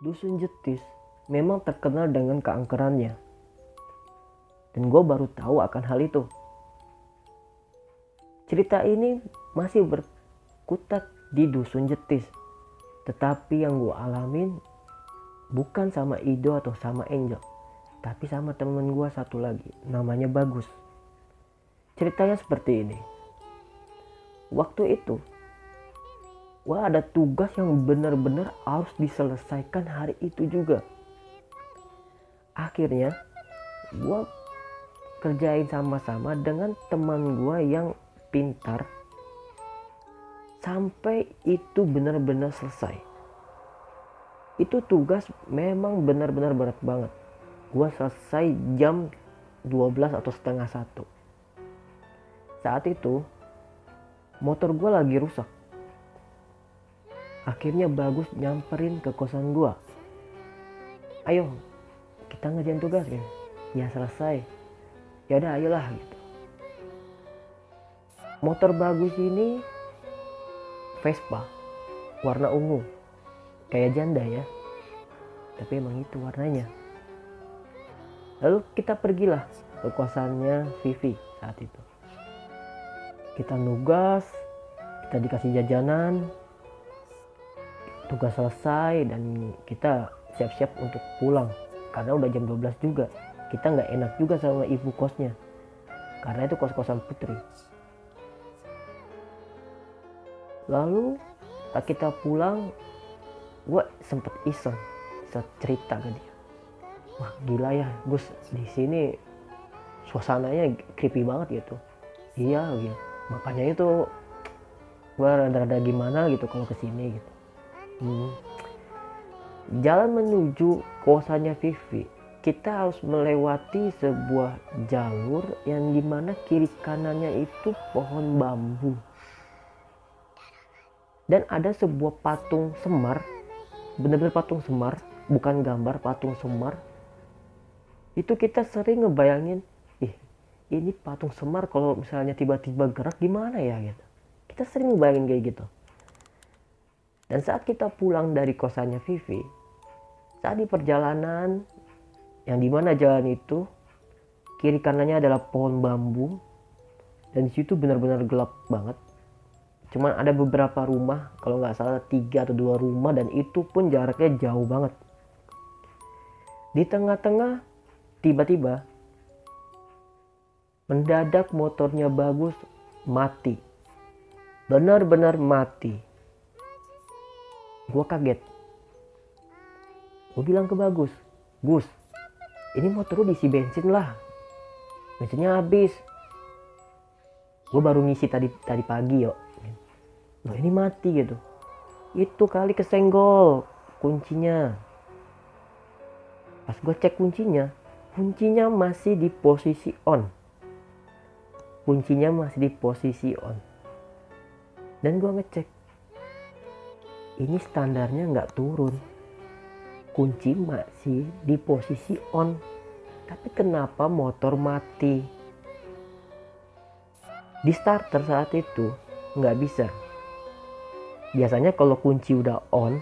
Dusun Jetis memang terkenal dengan keangkerannya. Dan gue baru tahu akan hal itu. Cerita ini masih berkutat di Dusun Jetis. Tetapi yang gue alamin bukan sama Ido atau sama Angel. Tapi sama temen gue satu lagi. Namanya Bagus. Ceritanya seperti ini. Waktu itu wah ada tugas yang benar-benar harus diselesaikan hari itu juga. Akhirnya gue kerjain sama-sama dengan teman gue yang pintar. Sampai itu benar-benar selesai. Itu tugas memang benar-benar berat banget. Gue selesai jam 12 atau setengah satu. Saat itu motor gue lagi rusak akhirnya bagus nyamperin ke kosan gua. Ayo kita ngerjain tugas ya. Ya selesai. Ya udah ayolah gitu. Motor bagus ini Vespa warna ungu. Kayak janda ya. Tapi emang itu warnanya. Lalu kita pergilah ke kosannya Vivi saat itu. Kita nugas kita dikasih jajanan tugas selesai dan kita siap-siap untuk pulang. Karena udah jam 12 juga kita nggak enak juga sama ibu kosnya. Karena itu kos-kosan putri. Lalu kita pulang gue sempet iseng cerita ke dia. Wah gila ya Gus di sini suasananya creepy banget gitu iya gitu. Makanya itu gue rada-rada gimana gitu kalau ke sini gitu Hmm. Jalan menuju kosannya Vivi, kita harus melewati sebuah jalur yang di mana kiri kanannya itu pohon bambu. Dan ada sebuah patung semar, benar-benar patung semar, bukan gambar patung semar. Itu kita sering ngebayangin, ih ini patung semar kalau misalnya tiba-tiba gerak gimana ya gitu. Kita sering ngebayangin kayak gitu. Dan saat kita pulang dari kosannya Vivi, saat di perjalanan yang di mana jalan itu kiri kanannya adalah pohon bambu dan di situ benar-benar gelap banget. Cuman ada beberapa rumah, kalau nggak salah tiga atau dua rumah dan itu pun jaraknya jauh banget. Di tengah-tengah tiba-tiba mendadak motornya bagus mati. Benar-benar mati gue kaget. Gue bilang ke bagus Gus ini motor lu diisi bensin lah. Bensinnya habis. Gue baru ngisi tadi tadi pagi yuk loh ini mati gitu. Itu kali kesenggol kuncinya. Pas gue cek kuncinya kuncinya masih di posisi on. Kuncinya masih di posisi on. Dan gue ngecek ini standarnya nggak turun. Kunci masih di posisi on. Tapi kenapa motor mati? Di starter saat itu nggak bisa. Biasanya kalau kunci udah on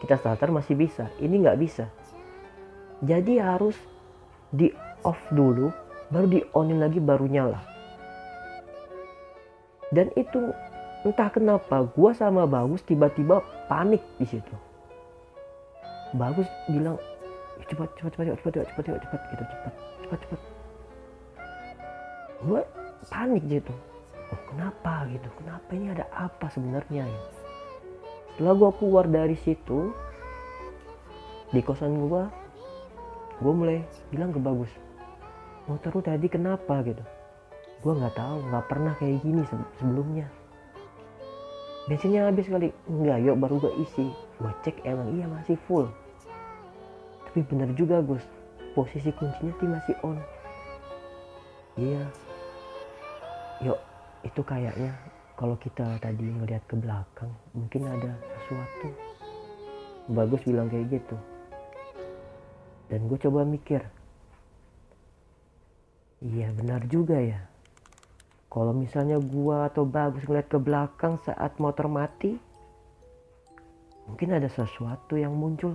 kita starter masih bisa. Ini nggak bisa. Jadi harus di off dulu baru di onin lagi baru nyala. Dan itu entah kenapa gue sama Bagus tiba-tiba panik di situ. Bagus bilang cepat cepat cepat cepat cepat cepat cepat cepat gitu cepat cepat cepat. Gue panik gitu. Oh kenapa gitu? Kenapa ini ada apa sebenarnya ya? Setelah gue keluar dari situ di kosan gue gue mulai bilang ke Bagus motor lu tadi kenapa? gitu. Gue nggak tahu nggak pernah kayak gini sebelumnya bensinnya habis kali. Enggak yuk baru gue isi. Gue cek emang iya masih full. Tapi bener juga Gus. Posisi kuncinya sih masih on. Iya. Yuk itu kayaknya kalau kita tadi ngelihat ke belakang mungkin ada sesuatu. Bagus bilang kayak gitu. Dan gue coba mikir. Iya benar juga ya kalau misalnya gua atau bagus ngeliat ke belakang saat motor mati, mungkin ada sesuatu yang muncul